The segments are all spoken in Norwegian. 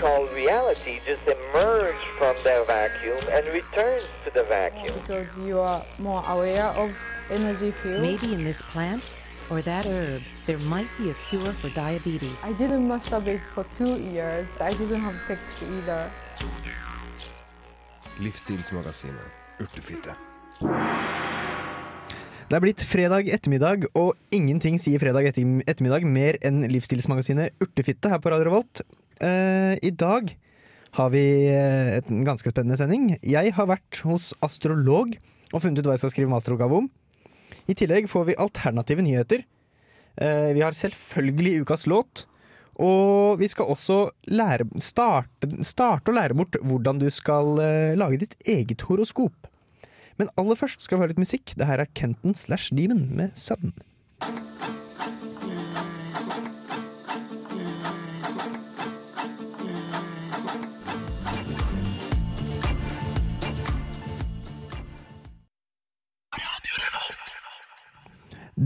call reality just emerges from their vacuum and returns to the vacuum. because you are more aware of energy field. Maybe in this plant or that herb, there might be a cure for diabetes. I didn't masturbate for two years. I didn't have sex either. Livsstilsmagasinet Urtefitte. Det er blitt fredag ettermiddag, og ingenting sier fredag ettermiddag mer enn livsstilsmagasinet Urtefitte her på Radio Revolt. Eh, I dag har vi eh, en ganske spennende sending. Jeg har vært hos astrolog og funnet ut hva jeg skal skrive masteroppgave om. I tillegg får vi alternative nyheter. Eh, vi har selvfølgelig ukas låt. Og vi skal også lære, starte, starte å lære bort hvordan du skal eh, lage ditt eget horoskop. Men aller først skal vi høre litt musikk. Det her er Kenton slash Demon med Sudden.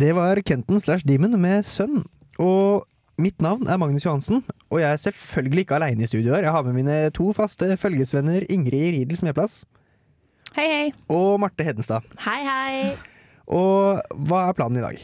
Det var Kenton slash Demon med Sønn. Og mitt navn er Magnus Johansen, og jeg er selvfølgelig ikke aleine i studio her. Jeg har med mine to faste følgesvenner Ingrid Ridel Smedplass Hei, hei. og Marte Hedenstad. Hei, hei. Og hva er planen i dag?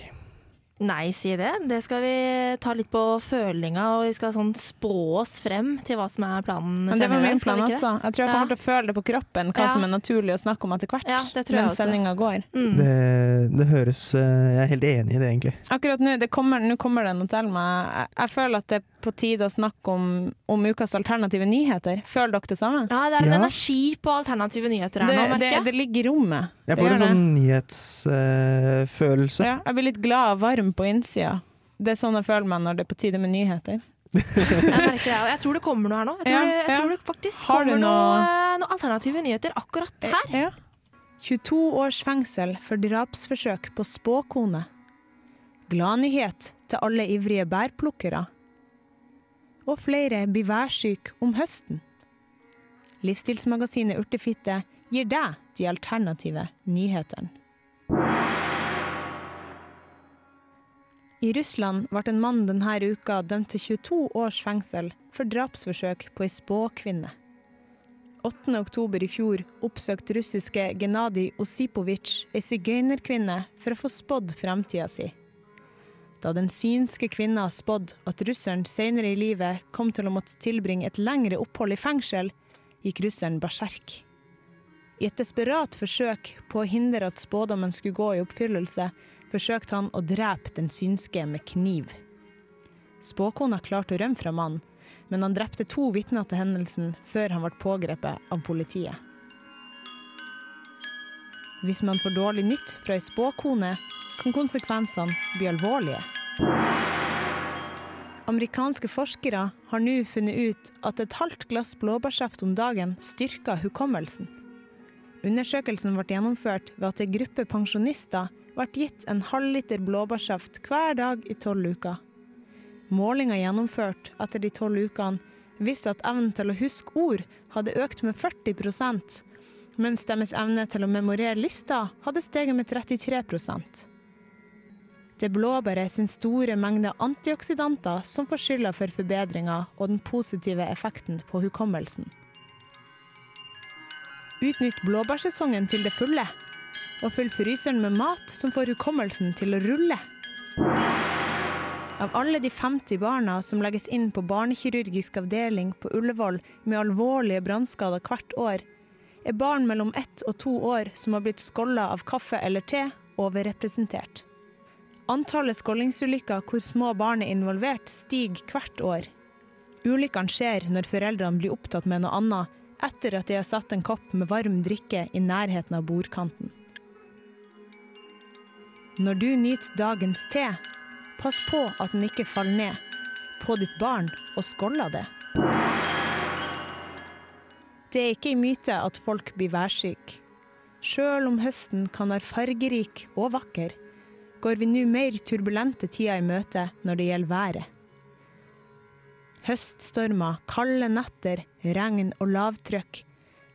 Nei, si det. Det skal vi ta litt på følinga, og vi skal sånn spå oss frem til hva som er planen. Men det var min plan også. Jeg tror jeg Ja. kommer til å føle det på kroppen, hva Ja. som er naturlig å snakke om etter hvert. Ja, det tror jeg mens også. sendinga går. Mm. Det, det høres eh, Jeg er helt enig i det, egentlig. Akkurat nå det kommer, nå kommer det noe til meg. Jeg, jeg føler at det på tide å snakke om, om ukas alternative nyheter. Føler dere det samme? Ja, det er en Ja. energi på alternative nyheter her Det, nå, merker jeg. det ligger i rommet. Jeg får en sånn nyhetsfølelse. Ja, jeg blir litt glad og varm på innsida. Det er sånn jeg føler meg når det er på tide med nyheter. Jeg merker det, og jeg tror det kommer noe her nå. Jeg tror, Ja, det, jeg tror det faktisk Har du kommer noe, noe- noe alternative nyheter akkurat her. Ja. 22 års fengsel for drapsforsøk på spåkone. Gladnyhet til alle ivrige bærplukkere. Og flere blir værsyke om høsten. Livsstilsmagasinet Urtefitte gir deg de alternative nyhetene. I Russland ble en mann denne uka dømt til 22 års fengsel for drapsforsøk på ei spåkvinne. 8. oktober i fjor oppsøkte russiske Gennadij Osipovitsj ei sigøynerkvinne for å få spådd fremtida si. Da den synske kvinna spådde at russeren senere i livet kom til å måtte tilbringe et lengre opphold i fengsel, gikk russeren berserk. I et desperat forsøk på å hindre at spådommen skulle gå i oppfyllelse, forsøkte han å drepe den synske med kniv. Spåkona klarte å rømme fra mannen, men han drepte to vitner til hendelsen før han ble pågrepet av politiet. Hvis man får dårlig nytt fra ei spåkone, kan konsekvensene bli alvorlige. Amerikanske forskere har nå funnet ut at et halvt glass blåbærsaft om dagen styrker hukommelsen. Undersøkelsen ble gjennomført ved at en gruppe pensjonister ble gitt en halvliter blåbærsaft hver dag i tolv uker. Målinger gjennomført etter de tolv ukene viste at evnen til å huske ord hadde økt med 40% mens deres evne til å memorere lister hadde steget med 33 Det blåbæret sin store mengde antioksidanter som får skylda for forbedringa og den positive effekten på hukommelsen. Utnytt blåbærsesongen til det fulle, og fyll fryseren med mat som får hukommelsen til å rulle. Av alle de 50 barna som legges inn på barnekirurgisk avdeling på Ullevål med alvorlige brannskader hvert år, er barn mellom ett og to år som har blitt skålla av kaffe eller te, overrepresentert. Antallet skålingsulykker hvor små barn er involvert, stiger hvert år. Ulykkene skjer når foreldrene blir opptatt med noe annet etter at de har satt en kopp med varm drikke i nærheten av bordkanten. Når du nyter dagens te, pass på at den ikke faller ned på ditt barn og skåller det. Det er ikke en myte at folk blir værsyke. Sjøl om høsten kan være fargerik og vakker, går vi nå mer turbulente tider i møte når det gjelder været. Høststormer, kalde netter, regn og lavtrykk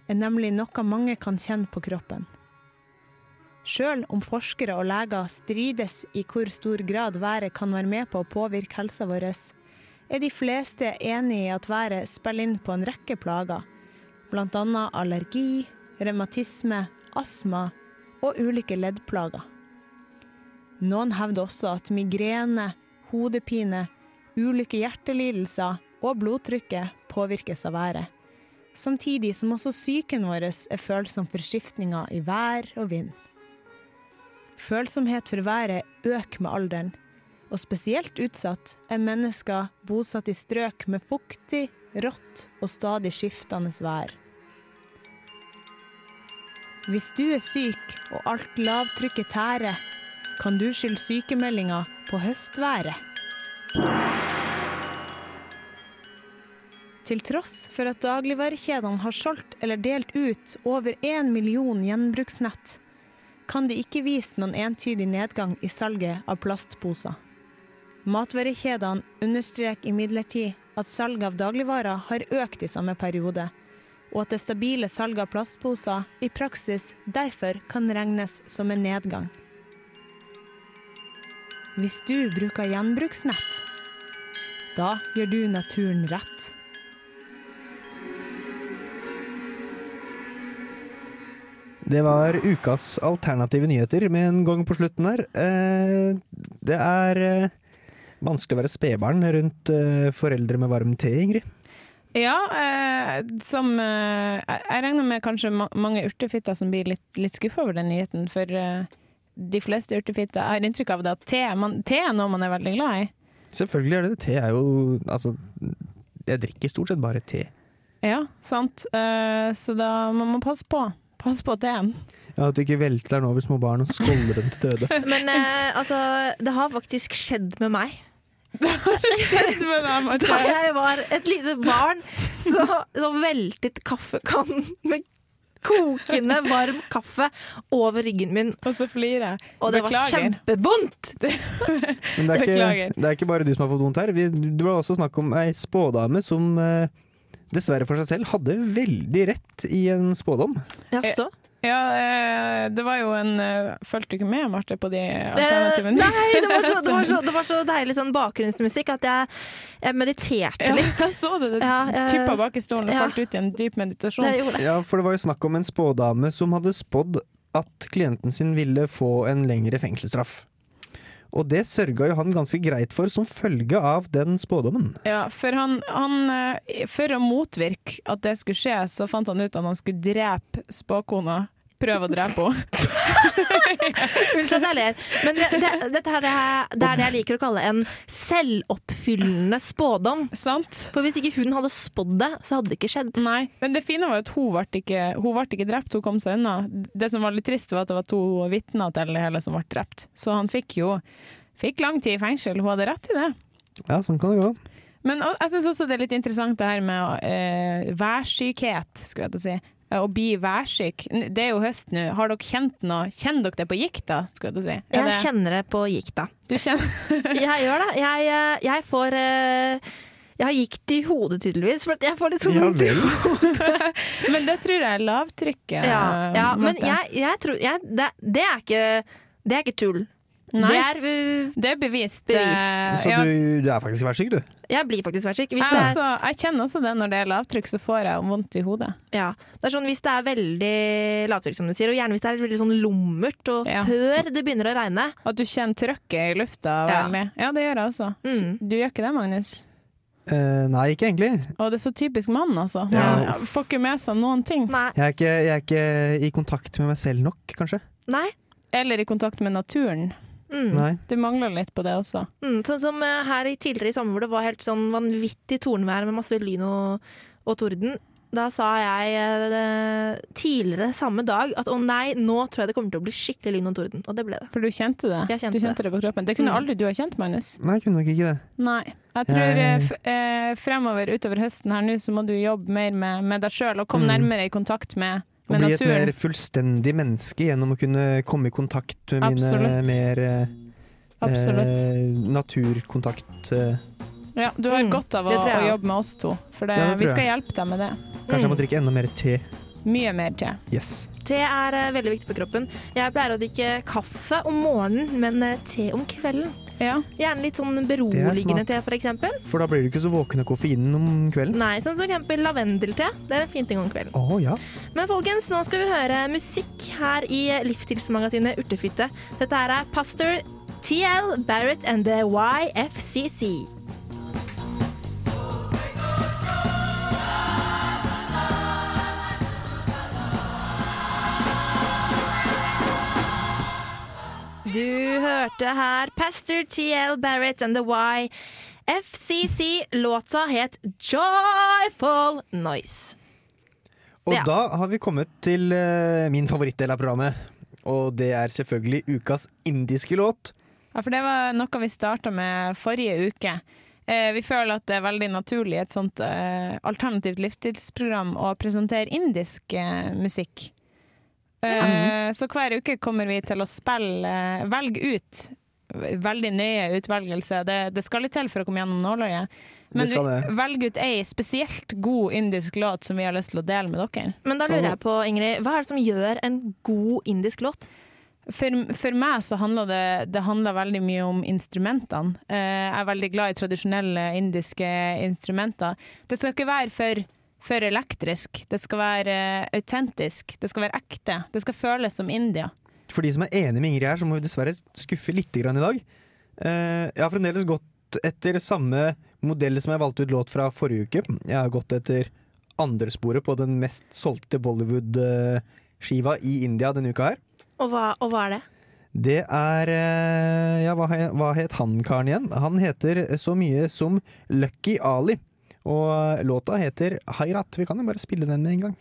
er nemlig noe mange kan kjenne på kroppen. Sjøl om forskere og leger strides i hvor stor grad været kan være med på å påvirke helsa vår, er de fleste enige i at været spiller inn på en rekke plager, bl.a. allergi, revmatisme, astma og ulike leddplager. Noen hevder også at migrene, hodepine, ulike hjertelidelser og blodtrykket påvirkes av været, samtidig som også psyken vår er følsom for skiftninger i vær og vind. Følsomhet for været øker med alderen, og spesielt utsatt er mennesker bosatt i strøk med fuktig, rått og stadig skiftende vær. Hvis du er syk og alt lavtrykket tærer, kan du skylde sykemeldinga på høstværet. Til tross for at dagligvarekjedene har solgt eller delt ut over én million gjenbruksnett, kan de ikke vise noen entydig nedgang i salget av plastposer. Matvarekjedene understreker imidlertid at salget av dagligvarer har økt i samme periode, og at det stabile salget av plastposer i praksis derfor kan regnes som en nedgang. Hvis du bruker gjenbruksnett, da gjør du naturen rett. Det var ukas alternative nyheter med en gang på slutten her. Eh, det er eh, vanskelig å være spedbarn rundt eh, foreldre med varm te, Ingrid. Ja, eh, som eh, Jeg jeg regner med kanskje ma mange urtefitter som blir litt, litt skuffa over den nyheten. For eh, de fleste urtefitter Jeg har inntrykk av det at te, man, te er noe man er veldig glad i. Selvfølgelig er det det. Te er jo Altså, jeg drikker stort sett bare te. Ja, sant. Uh, så da må man passe på. Pass på teen. Ja, At du ikke velter den over små barn og skåler dem til døde. Men uh, altså, det har faktisk skjedd med meg. Det har Skjedd med deg, Da jeg var et lite barn, så, så veltet kaffekannen med kokende varm kaffe over ryggen min. Og så flirer jeg. Og det var kjempevondt! Men det er, ikke, det er ikke bare du som har fått vondt her. Vi, det var også snakk om ei spådame som eh, dessverre for seg selv hadde veldig rett i en spådom. Jaså? Ja, eh, det var jo en eh, Fulgte du ikke med, Marte, på de Eh, alternativene? nei, det var, så, det, var så, det var så deilig sånn bakgrunnsmusikk at jeg, jeg mediterte Ja, litt. jeg så det. Det Ja, tippa bak i stolen og ja. falt ut i en dyp meditasjon. Det det. Ja, for det var jo snakk om en spådame som hadde spådd at klienten sin ville få en lengre fengselsstraff. Og det sørga jo han ganske greit for som følge av den spådommen. Ja, for, han, han, eh, for å motvirke at det skulle skje, så fant han ut at han skulle drepe spåkona. Prøve å drepe henne. Unnskyld at jeg ler, men det, det, dette her er det er det jeg liker å kalle en selvoppfyllende spådom. Sant? For hvis ikke hun hadde spådd det, så hadde det ikke skjedd. Nei, men det fine var jo at hun ble ikke, hun ble ikke drept, hun kom seg unna. Det som var litt trist, var at det var to vitner til det hele som ble drept. Så han fikk jo fikk lang tid i fengsel. Hun hadde rett i det. Ja, sånn kan det gå. Men og- jeg syns også det er litt interessant det her med eh, værsykhet, skulle jeg til å si. Eh, Å bli værsyk. Det er jo høst nå. Har dere kjent noe? Kjenner dere det på gikta, skulle jeg si? Er Jeg det- kjenner det på gikta. Du kjenner Jeg gjør det. Jeg, eh, jeg får eh, Jeg har gikt i hodet, tydeligvis. For jeg får litt sånn vondt i hodet. Men det tror jeg er lavtrykket. Ja, ja, men jeg, jeg tror jeg, det, det er ikke Det er ikke tull. Nei. Det er uh, Det er bevist. Bevist. Så ja. du, du er faktisk værsyk, du? Jeg blir faktisk værsyk. Hvis Jeg, det er, også, jeg kjenner også det når det er lavtrykk, så får jeg vondt i hodet. ja, det er sånn hvis det er veldig lavtrykk, som du sier, og gjerne hvis det er veldig sånn lummert, og Ja. før det begynner å regne. At du kjenner trøkket i lufta Ja. veldig. Ja, det gjør jeg også. Mm. Du gjør ikke det, Magnus? Uh, nei, ikke egentlig. Og det er så typisk mann, altså. Ja. Man får ikke med seg noen ting. Nei. Jeg er, ikke, jeg er ikke i kontakt med meg selv nok, kanskje. Nei. Eller i kontakt med naturen. Mm. Nei. Det mangler litt på det også. Mm. Sånn som eh, her tidligere i sommer hvor det var helt sånn vanvittig tornvær med masse lyn og, og torden. Da sa jeg eh, tidligere samme dag at å nei, nå tror jeg det kommer til å bli skikkelig lyn og torden. Og det ble det. For du kjente det. Jeg kjente du kjente det på kroppen. Det kunne Mm. aldri du ha kjent, Magnus. Nei, jeg kunne nok ikke det. Nei. Jeg tror Jeg- eh, f eh, fremover utover høsten her nå, så må du jobbe mer med, med deg sjøl og komme Mm. nærmere i kontakt med, Å bli bli et mer fullstendig menneske gjennom å kunne komme i kontakt med mine Absolutt. mer eh, eh, naturkontakt. Eh. Ja, du har Mm, godt av å, å jobbe med oss to, for det, Ja, det vi skal jeg. hjelpe deg med det. Kanskje jeg må Mm. drikke enda mer te. Mye mer te. Yes. Te er uh, veldig viktig for kroppen. Jeg pleier å drikke kaffe om morgenen, men uh, te om kvelden. Ja. Gjerne litt sånn beroligende te, for eksempel. For da blir du ikke så våken av koffeinen om kvelden. Nei, sånn som for eksempel lavendelte. Det er en fin ting om kvelden. Oh, ja. Men folkens, nå skal vi høre musikk her i livsstilsmagasinet Urtefitte. Dette her er Pastor TL Barrett and the YFCC. Du hørte her Pastor TL Barrett and the YFCC. Låta het Joyful Noise. Og Ja. da har vi kommet til eh, min favorittdel av programmet. Og det er selvfølgelig ukas indiske låt. Ja, for det var noe vi starta med forrige uke. Eh, vi føler at det er veldig naturlig i et sånt eh, alternativt livstidsprogram å presentere indisk eh, musikk. Eh, Så hver uke kommer vi til å spille eh, Velge ut. Veldig nøye utvelgelse. Det, det skal litt til for å komme gjennom nåløyet. Men vi velger ut ei spesielt god indisk låt som vi har lyst til å dele med dere. Men da lurer jeg på, Ingrid, hva er det som gjør en god indisk låt? For, for meg så handler det, det handler veldig mye om instrumentene. Eh, jeg er veldig glad i tradisjonelle indiske instrumenter. Det skal ikke være for, for elektrisk. Det skal være eh, autentisk. Det skal være ekte. Det skal føles som India. For de som er enig med Ingrid her, så må vi dessverre skuffe litt grann i dag. Eh, jeg har fremdeles gått etter samme modell som jeg valgte ut låt fra forrige uke. Jeg har gått etter andresporet på den mest solgte Bollywood-skiva i India denne uka her. Og hva, og hva er det? Det er eh, Ja, hva, hva het han karen igjen? Han heter så mye som Lucky Ali. Og låta heter Hayrat. Vi kan jo bare spille den en gang.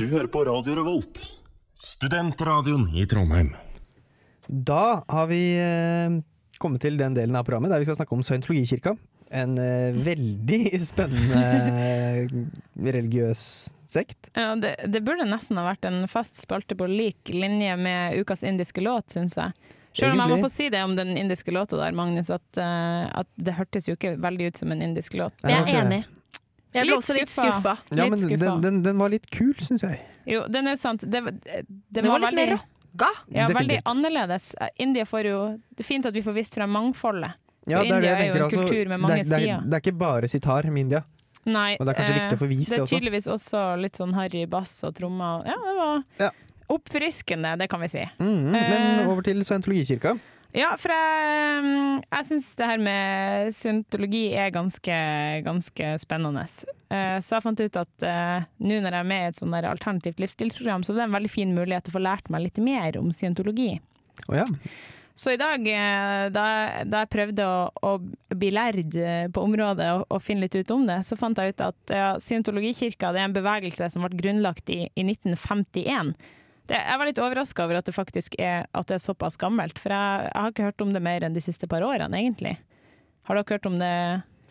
Du hører på Radio Revolt, studentradioen i Trondheim. Da har vi eh, kommet til den delen av programmet der vi skal snakke om Scientologikirka. En eh, veldig spennende eh, religiøs sekt. Ja, det, det burde nesten ha vært en fast spalte på lik linje med ukas indiske låt, syns jeg. Selv om jeg må få si det om den indiske låta der, Magnus, at, at det hørtes jo ikke veldig ut som en indisk låt. Nei, Jeg enig er enig. Jeg ble Litt også litt skuffa. Ja, men den, den, den var litt kul, syns jeg. Jo, den er sant. Det, var- det, Det var litt veldig, mer rocka. ja, veldig annerledes. India får jo Det er fint at vi får vist frem mangfoldet. Ja, India jeg er jo tenker en kultur med mange det, er- det, sider. er, det er ikke bare sitar med India. Nei, Og det er kanskje eh, viktig å få vist det også. det er tydeligvis også litt sånn harry bass og trommer. Ja, det var Ja. oppfriskende, det kan vi si. Mm, Eh. men over til Scientologikirka. Ja, for jeg, mm, jeg syns det her med scientologi er ganske, ganske spennende. Eh, Så jeg fant ut at eh, nå når jeg er med i et sånn alternativt livsstilsprogram, så det er en veldig fin mulighet til å få lært meg litt mer om scientologi. Oh, ja. Så i dag, eh, da, da jeg prøvde å, å bli lærd eh, på området og, og finne litt ut om det, så fant jeg ut at ja, scientologikirka er en bevegelse som ble grunnlagt i, i 1951. Det, jeg var litt overraska over at det faktisk er, at det er såpass gammelt, for jeg, jeg har ikke hørt om det mer enn de siste par årene, egentlig. Har dere hørt om det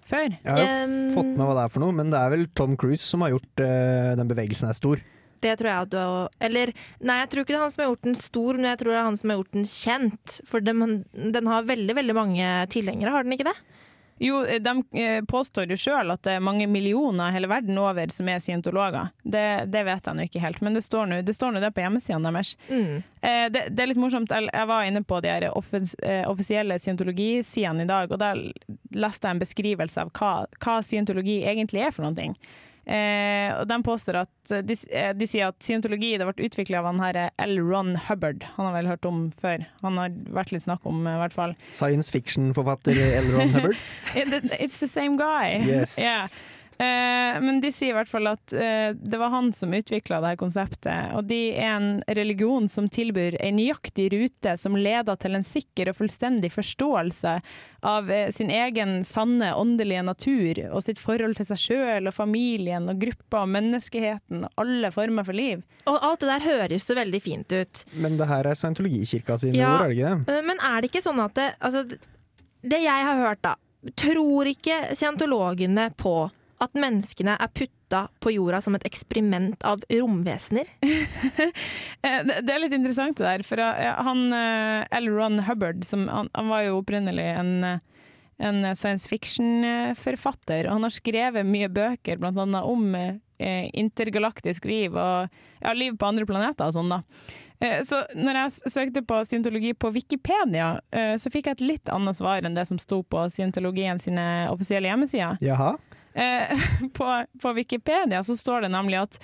før? Jeg har jo Um, fått med hva det er for noe, men det er vel Tom Cruise som har gjort uh, den bevegelsen er stor. Det tror jeg at du har Eller nei, jeg tror ikke det er han som har gjort den stor, men jeg tror det er han som har gjort den kjent. For den, den har veldig, veldig mange tilhengere, har den ikke det? Jo, de eh, påstår jo sjøl at det er mange millioner hele verden over som er scientologer. Det, det vet jeg nå ikke helt, men det står nå det, det på hjemmesidene deres. Mm. Eh, det, det er litt morsomt. Jeg, jeg var inne på de her offens, eh, offisielle scientologisidene i dag, og der leste jeg en beskrivelse av hva, hva scientologi egentlig er for noen ting. Eh, og de påstår at de, eh, de sier at scientologi det ble utvikla av han her L. Ron Hubbard. Han har vel hørt om før. Han har vært litt snakk om, eh, i hvert fall. Science fiction-forfatter L. Ron Hubbard. It's the same guy. Yes. Ja. Eh, men de sier i hvert fall at eh, det var han som utvikla det her konseptet. Og de er en religion som tilbyr en nøyaktig rute som leder til en sikker og fullstendig forståelse av eh, sin egen sanne åndelige natur og sitt forhold til seg sjøl og familien og gruppa og menneskeheten og alle former for liv. Og alt det der høres så veldig fint ut. Men det her er scientologikirka sine Ja. ord, er det ikke det? Eh, Men er det ikke sånn at det, altså, det jeg har hørt, da Tror ikke scientologene på at menneskene er putta på jorda som et eksperiment av romvesener? Eh, Det er litt interessant det der, for eh, han eh, L. Ron Hubbard, som, han, han var jo opprinnelig en, en science fiction-forfatter, og han har skrevet mye bøker, blant annet om eh, intergalaktisk liv og ja, liv på andre planeter og sånn da. Eh, Så når jeg søkte på scientologi på Wikipedia, eh, så fikk jeg et litt annet svar enn det som sto på scientologien sine offisielle hjemmesider. Jaha. Eh, på, på Wikipedia så står det nemlig at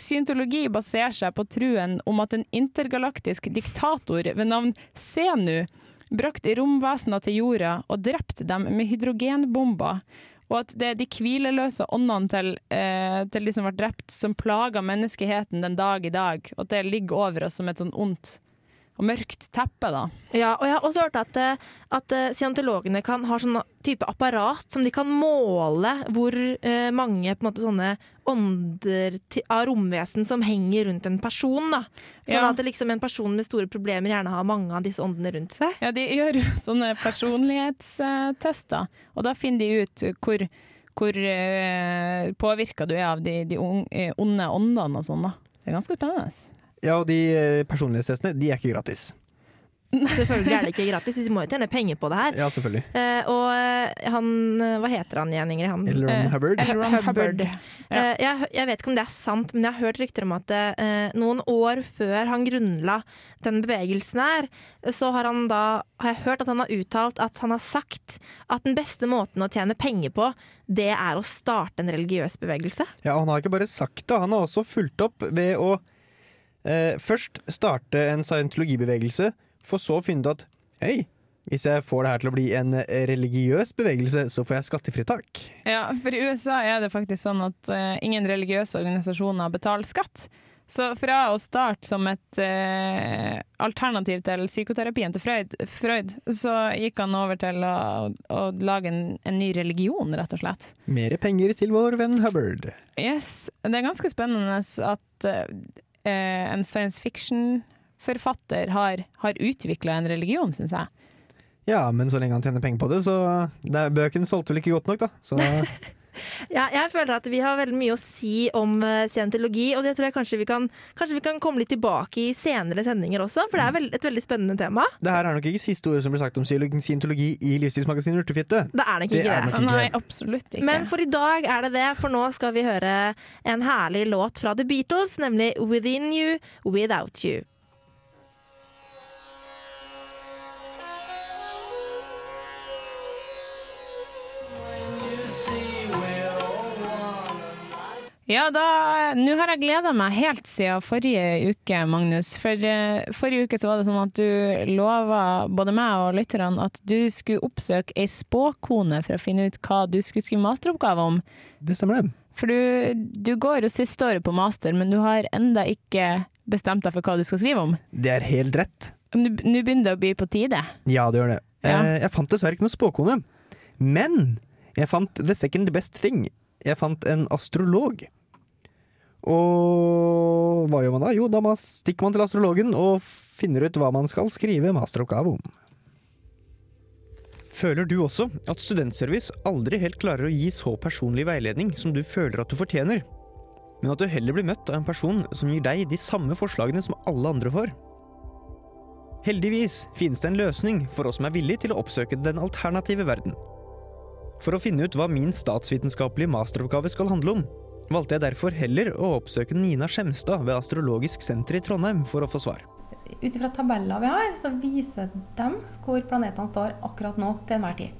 scientologi baserer seg på truen om at en intergalaktisk diktator ved navn Senu brakte romvesener til jorda og drepte dem med hydrogenbomber. Og at det er de hvileløse åndene til, eh, til de som ble drept, som plager menneskeheten den dag i dag. Og at det ligger over oss som et sånn ondt og mørkt teppe, da. Ja, og jeg har også hørt at, eh, at eh, scientologene kan ha sånn type apparat som de kan måle hvor eh, mange på en måte sånne ånder av romvesen som henger rundt en person. Da. Sånn Ja. at det liksom en person med store problemer gjerne har mange av disse åndene rundt seg. Ja, de gjør sånne personlighetstester, og da finner de ut hvor, hvor eh, påvirka du er av de, de onde åndene og sånn. da. Det er ganske spennende. Ja, og de eh, personlighetstestene, de er ikke gratis. Selvfølgelig er det ikke gratis, de må jo tjene penger på det her. Ja, selvfølgelig. Eh, og eh, han Hva heter han igjen, Ingrid? Han, L. Ron Eh, Hubbard. L. Ron Hubbard. Ja. Eh, jeg, jeg vet ikke om det er sant, men jeg har hørt rykter om at eh, noen år før han grunnla den bevegelsen her, så har han da har jeg hørt at han har uttalt at han har sagt at den beste måten å tjene penger på, det er å starte en religiøs bevegelse. Ja, han har ikke bare sagt det, han har også fulgt opp ved å eh, først starte en scientologibevegelse, for så å finne ut at hei, hvis jeg får det her til å bli en religiøs bevegelse, så får jeg skattefritak. Ja, for i USA er det faktisk sånn at eh, ingen religiøse organisasjoner betaler skatt. Så fra å starte som et eh, alternativ til psykoterapien til Freud, Freud, så gikk han over til å, å lage en, en ny religion, rett og slett. Mere penger til vår venn Hubbard. Yes, det er ganske spennende at eh, en science fiction-forfatter har, har utvikla en religion, syns jeg. Ja, men så lenge han tjener penger på det, så det er, Bøkene solgte vel ikke godt nok, da. Så Ja, jeg føler at vi har veldig mye å si om eh, scientologi, og det tror jeg kanskje vi, kan, kanskje vi kan komme litt tilbake i senere sendinger også, for det er et veldig spennende tema. det her er nok ikke siste ordet som ble sagt om scientologi i livsstilsmagasinet Urtefitte. Det er nok Det ikke er det. nok ikke. Nei, absolutt ikke. Men for i dag er det det, for nå skal vi høre en herlig låt fra The Beatles, nemlig 'Within You, Without You'. Ja, da, nå har jeg gleda meg helt siden forrige uke, Magnus. For eh, forrige uke så var det sånn at du lova både meg og lytterne at du skulle oppsøke ei spåkone for å finne ut hva du skulle skrive masteroppgave om. Det stemmer, det. For du, du går jo siste året på master, men du har enda ikke bestemt deg for hva du skal skrive om. Det er helt rett. Nå begynner det å bli på tide. Ja, det gjør det. Ja. Eh, jeg fant dessverre ikke noe spåkone. Men jeg fant the second best thing. Jeg fant en astrolog. Og hva gjør man da? Jo, da stikker man til astrologen og finner ut hva man skal skrive masteroppgave om. Føler du også at Studentservice aldri helt klarer å gi så personlig veiledning som du føler at du fortjener? Men at du heller blir møtt av en person som gir deg de samme forslagene som alle andre får? Heldigvis finnes det en løsning for oss som er villige til å oppsøke den alternative verden. For å finne ut hva min statsvitenskapelige masteroppgave skal handle om, valgte jeg derfor heller å oppsøke Nina Skjemstad ved Astrologisk senter i Trondheim for å få svar. Ut ifra tabeller vi har, så viser de hvor planetene står akkurat nå til enhver tid.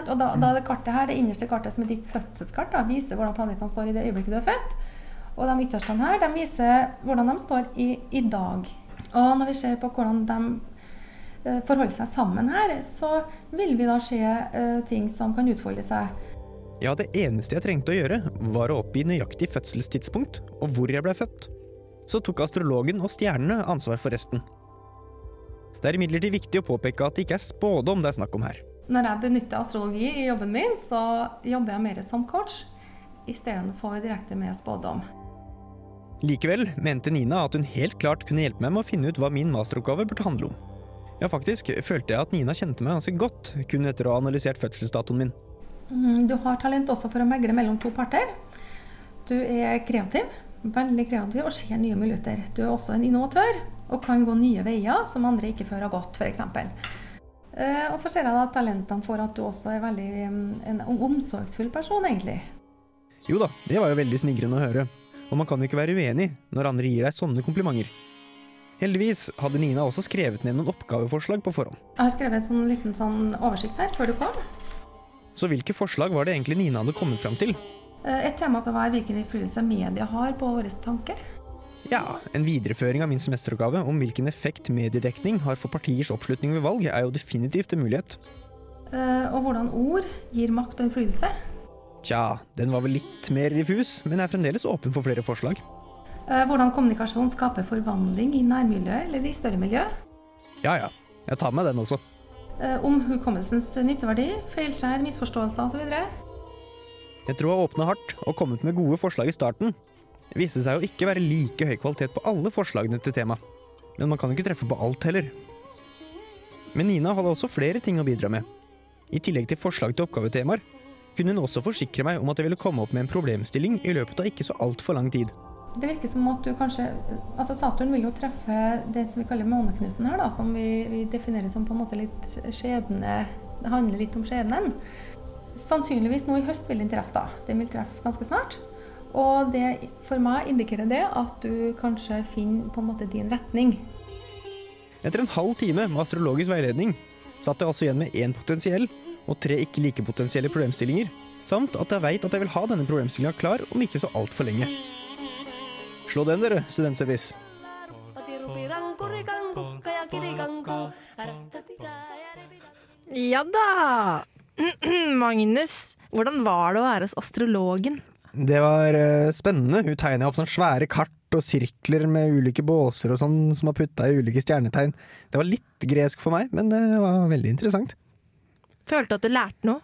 Og da, da det kartet her, det innerste kartet som er ditt fødselskart, da, viser hvordan planetene står i det øyeblikket du er født. Og de ytterste her de viser hvordan de står i, i dag. Og når vi ser på hvordan de eh, forholder seg sammen her, så vil vi da se uh, ting som kan utfolde seg. Ja, det eneste jeg trengte å gjøre, var å oppgi nøyaktig fødselstidspunkt og hvor jeg ble født. Så tok astrologen og stjernene ansvar for resten. Det er imidlertid viktig å påpeke at det ikke er spådom det er snakk om her. Når jeg benytter astrologi i jobben min, så jobber jeg mer som coach istedenfor direkte med spådom. Likevel mente Nina at hun helt klart kunne hjelpe meg med å finne ut hva min masteroppgave burde handle om. Ja, faktisk følte jeg at Nina kjente meg ganske godt, kun etter å ha analysert fødselsdatoen min. Mm, Du har talent også for å megle mellom to parter. Du er kreativ, veldig kreativ og ser nye muligheter. Du er også en innovatør og kan gå nye veier som andre ikke før har gått, f.eks. Eh, og så ser jeg da talentene for at du også er veldig mm, en omsorgsfull person, egentlig. Jo da, det var jo veldig snigrende å høre, og man kan jo ikke være uenig når andre gir deg sånne komplimenter. Heldigvis hadde Nina også skrevet ned noen oppgaveforslag på forhånd. Jeg har skrevet en sånn liten sånn oversikt her før du kom. Så hvilke forslag var det egentlig Nina hadde kommet fram til? Eh, Et tema kan være hvilken innflytelse media har på våre tanker. Ja, en videreføring av min semesteroppgave om hvilken effekt mediedekning har for partiers oppslutning ved valg, er jo definitivt en mulighet. Uh, Og hvordan ord gir makt og innflytelse. Tja, den var vel litt mer diffus, men er fremdeles åpen for flere forslag. Uh, Hvordan kommunikasjon skaper forvandling i nærmiljøet eller i større miljø. Ja ja, jeg tar med den også. Eh, Om hukommelsens nytteverdi, feilskjær, misforståelser osv. Jeg tror jeg åpna hardt og kommet med gode forslag i starten. Viste seg å ikke være like høy kvalitet på alle forslagene til tema. Men man kan ikke treffe på alt heller. Men Nina hadde også flere ting å bidra med. I tillegg til forslag til oppgavetemaer kunne hun også forsikre meg om at jeg ville komme opp med en problemstilling i løpet av ikke så altfor lang tid. Det virker som at du kanskje Altså Saturn vil jo treffe det som vi kaller måneknuten her, da, som vi, vi definerer som på en måte litt skjebne Det handler litt om skjebnen. Sannsynligvis nå i høst vil den treffe, da. Den vil treffe ganske snart. Og det for meg indikerer det at du kanskje finner på en måte din retning. Etter en halv time med astrologisk veiledning satt jeg altså igjen med én potensiell og tre ikke like potensielle problemstillinger, samt at jeg veit at jeg vil ha denne problemstillinga klar om ikke så altfor lenge. Slå den, dere, Studentservice. Ja da! Magnus, hvordan var det å være hos astrologen? Det var uh, spennende. Hun tegna opp sånne svære kart og sirkler med ulike båser og sånn som var putta i ulike stjernetegn. Det var litt gresk for meg, men det var veldig interessant. Følte du at du lærte noe?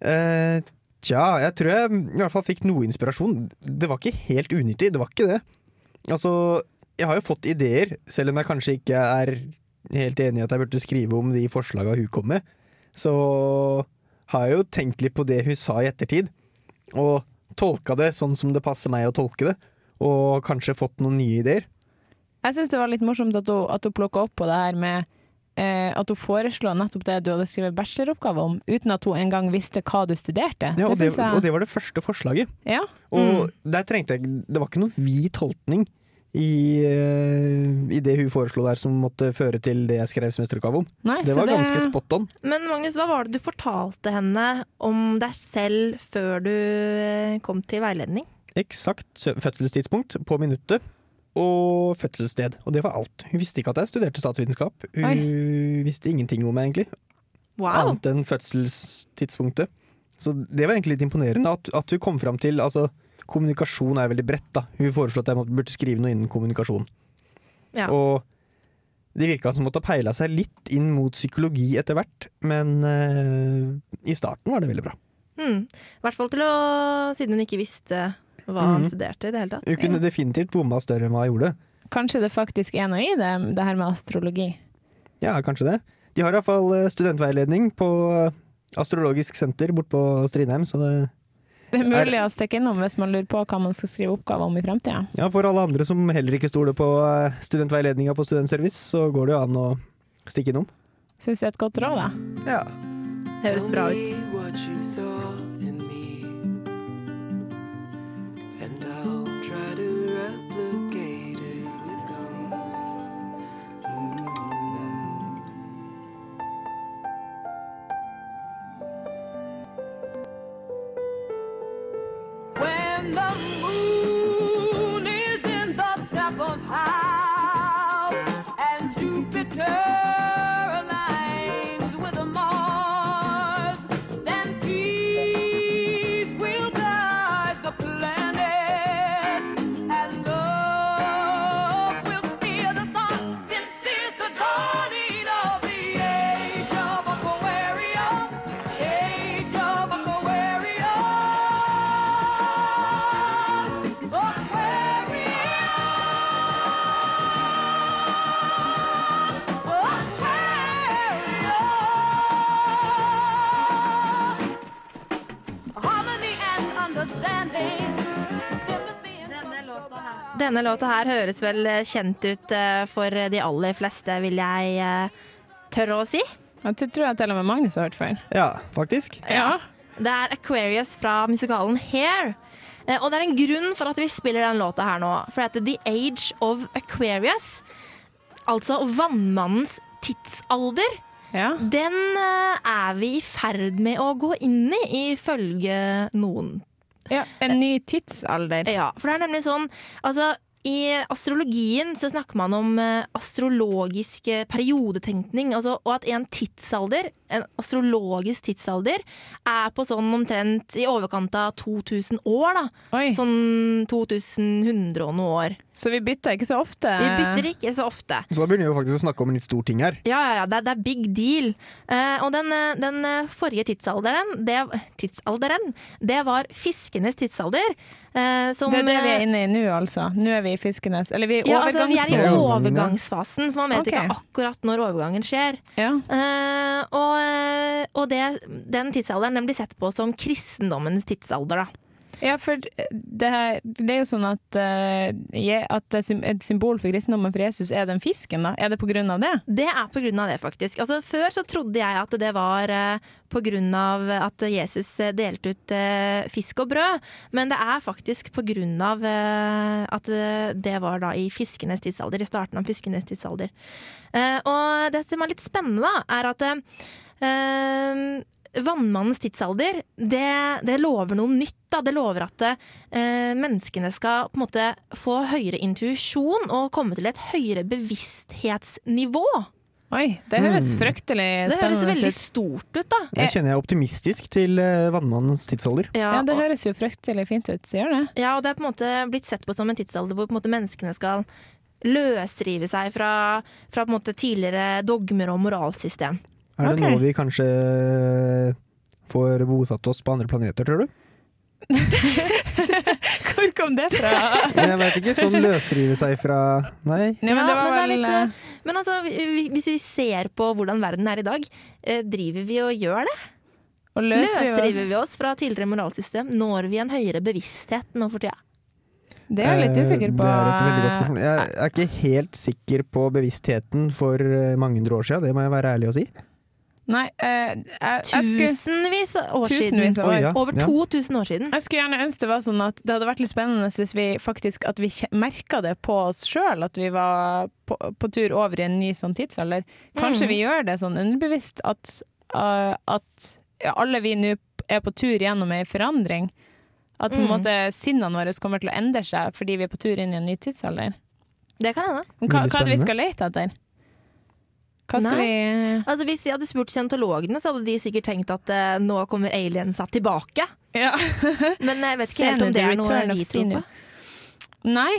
Uh, tja, jeg tror jeg i hvert fall fikk noe inspirasjon. Det var ikke helt unyttig, det var ikke det. Altså, jeg har jo fått ideer, selv om jeg kanskje ikke er helt enig i at jeg burde skrive om de forslaga hun kom med. Så har jeg jo tenkt litt på det hun sa i ettertid, og tolka det sånn som det passer meg å tolke det. Og kanskje fått noen nye ideer. Jeg syns det var litt morsomt at hun, at hun plukka opp på det her med eh, at hun foreslo nettopp det du hadde skrevet bacheloroppgave om, uten at hun engang visste hva du studerte. Ja, og, det, jeg- og det var det første forslaget. Ja. Og Mm. der trengte jeg Det var ikke noen vid tolkning i, eh, i det hun foreslo der som måtte føre til det jeg skrev semesteroppgave om. Nei, det var det- ganske spot on. Men Magnus, hva var det du fortalte henne om deg selv før du eh, kom til veiledning? Eksakt fødselstidspunkt på minuttet og fødselssted. Og det var alt. Hun visste ikke at jeg studerte statsvitenskap. Hun visste ingenting om meg, egentlig. Wow! Annet enn fødselstidspunktet. Så det var egentlig litt imponerende at, at hun kom fram til altså, Kommunikasjon er veldig bredt. da Hun foreslo at jeg burde skrive noe innen kommunikasjon. Ja. Og De virka som måtte ha peila seg litt inn mot psykologi etter hvert, men uh, i starten var det veldig bra. Hmm. I hvert fall til å Siden hun ikke visste hva han Mhm. studerte i det hele tatt. Hun kunne definitivt bomma større enn hva hun gjorde. Kanskje det faktisk er noe i det, det her med astrologi. Ja, kanskje det. De har iallfall studentveiledning på eh, Astrologisk senter borte på Strindheim, så det Det er mulig å stikke innom hvis man lurer på hva man skal skrive oppgave om i fremtida. Ja, for alle andre som heller ikke stoler på eh, studentveiledninga på Studentservice, så går det jo an å stikke innom. Syns det er et godt råd, da. Ja. Høres bra ut. Denne låta her høres vel eh, kjent ut eh, for de aller fleste, vil jeg eh, tørre å si. Det tror jeg til og med Magnus har hørt før. Ja, faktisk. Ja. Det er Aquarius fra musikalen Hair. Og det er en grunn for at vi spiller den låta her nå. For det heter The Age of Aquarius. Altså vannmannens tidsalder. Ja. Den er vi i ferd med å gå inn i, ifølge noen. Ja, En ny tidsalder. Ja, for det er nemlig sånn Altså, i astrologien så snakker man om eh, astrologisk eh, periodetenkning, altså, og at en tidsalder, en astrologisk tidsalder, er på sånn omtrent i overkant av 2000 år, da. Sånn 2100 og noe år. Så vi bytter ikke så ofte? Vi bytter ikke så ofte. Så da begynner vi jo faktisk å snakke om en litt stor ting her. Ja, ja, ja, det, er- det er big deal. Eh, og den, eh, den eh, forrige tidsalderen det, tidsalderen, det var fiskenes tidsalder. eh, som, det er det vi er eh, inne i nå, altså. Nå er vi i Fiskenes. Eller vi er i ja, altså, vi er i overgangsfasen. for man vet okay. ikke akkurat når overgangen skjer. Eh, og og det, den tidsalderen den blir sett på som kristendommens tidsalder. da. Ja, for det, her- det er jo sånn at, uh, at et symbol for kristendommen for Jesus er den fisken, da. Er det på grunn av det? Det er på grunn av det, faktisk. Altså, før så trodde jeg at det var uh, av at Jesus eh, delte ut uh, fisk og brød, men det er faktisk på av eh, at det var da i fiskenes tidsalder, i starten av fiskenes tidsalder. Uh, og det som er litt spennende, da, er at Vannmannens tidsalder, det, det lover noe nytt. Da. Det lover at eh, menneskene skal på en måte få høyere intuisjon og komme til et høyere bevissthetsnivå. Oi, det høres mm. fryktelig Det høres veldig stort ut, da. Jeg kjenner jeg er optimistisk til eh, vannmannens tidsalder. Ja, Ja, det og- høres jo fryktelig fint ut, så gjør det. Ja, og det er på en måte blitt sett på som en tidsalder hvor på en måte menneskene skal løsrive seg fra, fra på en måte tidligere dogmer og moralsystem. Er det okay. nå vi kanskje får bosatt oss på andre planeter, tror du? Hvor kom det fra? Jeg vet ikke. Sånn løsrive seg fra Nei. Nei, men det var men, er eh, litt, eh, men altså, vi- vi- hvis vi ser på hvordan verden er i dag, eh, driver vi og gjør det? Og løsrive Løsriver vi oss fra tidligere moralsystem? Når vi en høyere bevissthet nå for tida? Det er jeg litt usikker på. Eh, Det er et godt. Jeg er ikke helt sikker på bevisstheten for eh, mange hundre år siden, det må jeg være ærlig å si. Nei, eh, jeg, jeg Tusenvis av år Tusenvis siden. år. Oi, ja. Over 2000 år siden. Jeg skulle gjerne ønske det var sånn at det hadde vært litt spennende hvis vi faktisk at vi merka det på oss sjøl, at vi var på, på tur over i en ny sånn tidsalder. Kanskje Mm. vi gjør det sånn underbevisst at, uh, at ja, alle vi nå er på tur gjennom ei forandring. At på en Mm. måte sinnene våre kommer til å endre seg fordi vi er på tur inn i en ny tidsalder. Det kan hende. Hva, hva er det vi skal lete etter? Hva skal Nei. vi Altså, hvis jeg hadde spurt scientologene, så hadde de sikkert tenkt at eh, nå kommer aliensa tilbake. Ja. Men jeg vet ikke helt om det er noe vi tror på. Nei.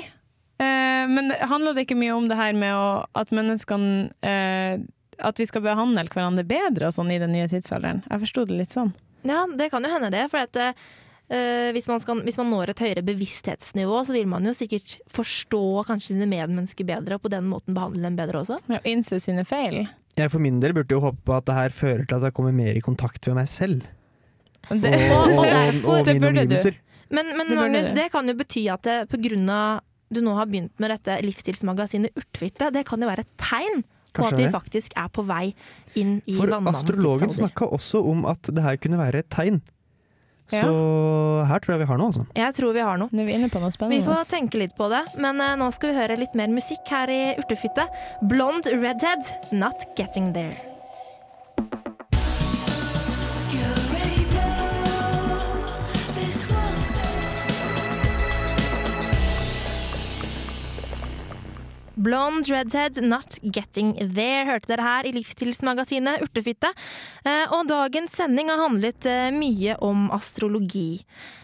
Eh, men handler det ikke mye om det her med å, at menneskene eh, At vi skal behandle hverandre bedre og sånn i den nye tidsalderen? Jeg forsto det litt sånn. Ja, det kan jo hende det. For at, eh, hvis, man skal, hvis man når et høyere bevissthetsnivå, så vil man jo sikkert forstå kanskje sine medmennesker bedre, og på den måten behandle dem bedre også. Ja, Innse sine feil. Jeg for min del burde jo håpe på at det her fører til at jeg kommer mer i kontakt med meg selv. Det, Og, og, og, og Det mine omgivelser. Men, men Det Magnus, det. det kan jo bety at det, på grunn av du nå har begynt med dette livsstilsmagasinet Urtfitte, det kan jo være et tegn på Kanskje at vi faktisk er på vei inn i For astrologen tidsalder. snakka også om at det her kunne være et tegn. Ja. Så her tror jeg vi har noe, altså. Jeg tror vi har noe. Nå er vi inne på noe Vi får tenke litt på det, men uh, nå skal vi høre litt mer musikk her i Urtefytte. Blond Redhead, Not Getting There. Blond Redhead, Not Getting There, hørte dere her i Livsstilsmagasinet Urtefitte. Eh, Og dagens sending har handlet eh, mye om astrologi.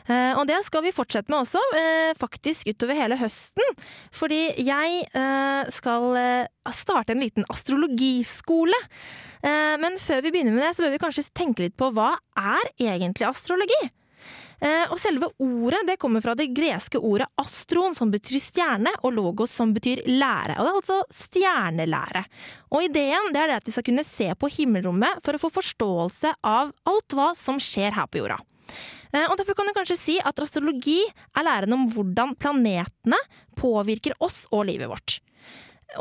Eh, Og det skal vi fortsette med også, faktisk utover hele høsten. Fordi jeg skal starte en liten astrologiskole. Men før vi begynner med det, så bør vi kanskje tenke litt på hva er egentlig astrologi? Eh, Og selve ordet det kommer fra det greske ordet astron, som betyr stjerne, og logos, som betyr lære. Og det er altså stjernelære. Og ideen det er det at vi skal kunne se på himmelrommet for å få forståelse av alt hva som skjer her på jorda. Eh, Og Derfor kan du kanskje si at astrologi er læren om hvordan planetene påvirker oss og livet vårt.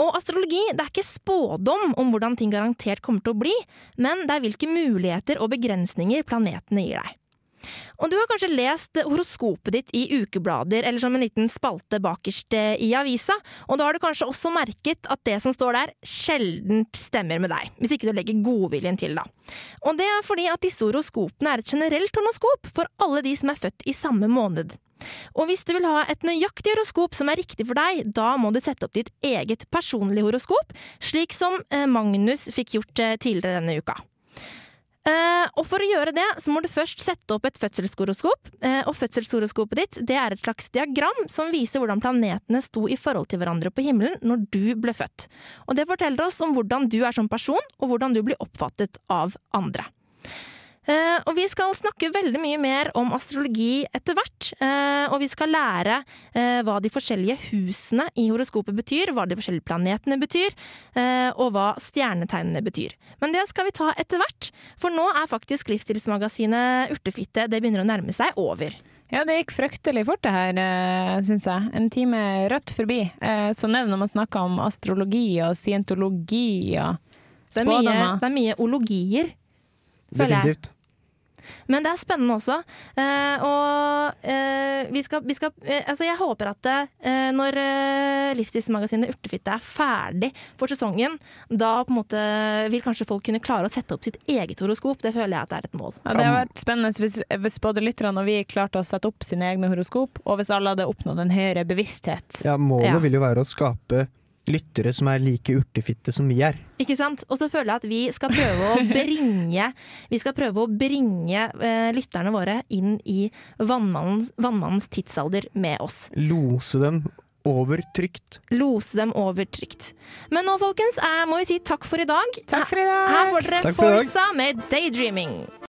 Og astrologi det er ikke spådom om hvordan ting garantert kommer til å bli, men det er hvilke muligheter og begrensninger planetene gir deg. Og du har kanskje lest horoskopet ditt i ukeblader eller som en liten spalte bakerst eh, i avisa, og da har du kanskje også merket at det som står der, sjeldent stemmer med deg, hvis ikke du legger godviljen til, da. Og det er fordi at disse horoskopene er et generelt horoskop for alle de som er født i samme måned. Og hvis du vil ha et nøyaktig horoskop som er riktig for deg, da må du sette opp ditt eget personlige horoskop, slik som eh, Magnus fikk gjort eh, tidligere denne uka. Eh, og For å gjøre det så må du først sette opp et fødselshoroskop. Uh, og Fødselshoroskopet ditt det er et slags diagram som viser hvordan planetene sto i forhold til hverandre på himmelen når du ble født. Og Det forteller oss om hvordan du er som person, og hvordan du blir oppfattet av andre. Eh, og Vi skal snakke veldig mye mer om astrologi etter hvert. Eh, og vi skal lære eh, hva de forskjellige husene i horoskopet betyr, hva de forskjellige planetene betyr, eh, og hva stjernetegnene betyr. Men det skal vi ta etter hvert, for nå er faktisk livsstilsmagasinet Urtefitte det begynner å nærme seg over. Ja, det gikk fryktelig fort det her, syns jeg. En time rødt forbi. Eh, Sånn er det når man snakker om astrologi og scientologi og Det er mye, det er mye ologier. Definitivt. Men det er spennende også. Eh, og eh, vi skal, vi skal eh, Altså, jeg håper at eh, når eh, Livsstilsmagasinet Urtefitte er ferdig for sesongen, da på en måte vil kanskje folk kunne klare å sette opp sitt eget horoskop. Det føler jeg at er et mål. Ja, det har vært spennende hvis, hvis både lytterne og vi klarte å sette opp sine egne horoskop, og hvis alle hadde oppnådd en høyere bevissthet. Ja, målet Ja. vil jo være å skape lyttere som er like urtefitte som vi er. Ikke sant? Og så føler jeg at vi skal prøve å bringe Vi skal prøve å bringe eh, lytterne våre inn i vannmannens, vannmannens tidsalder med oss. Lose dem over trygt. Lose dem over trygt. Men nå, folkens, jeg må jo si takk for i dag. Takk for i dag! Her får dere. Forsa med 'Daydreaming'.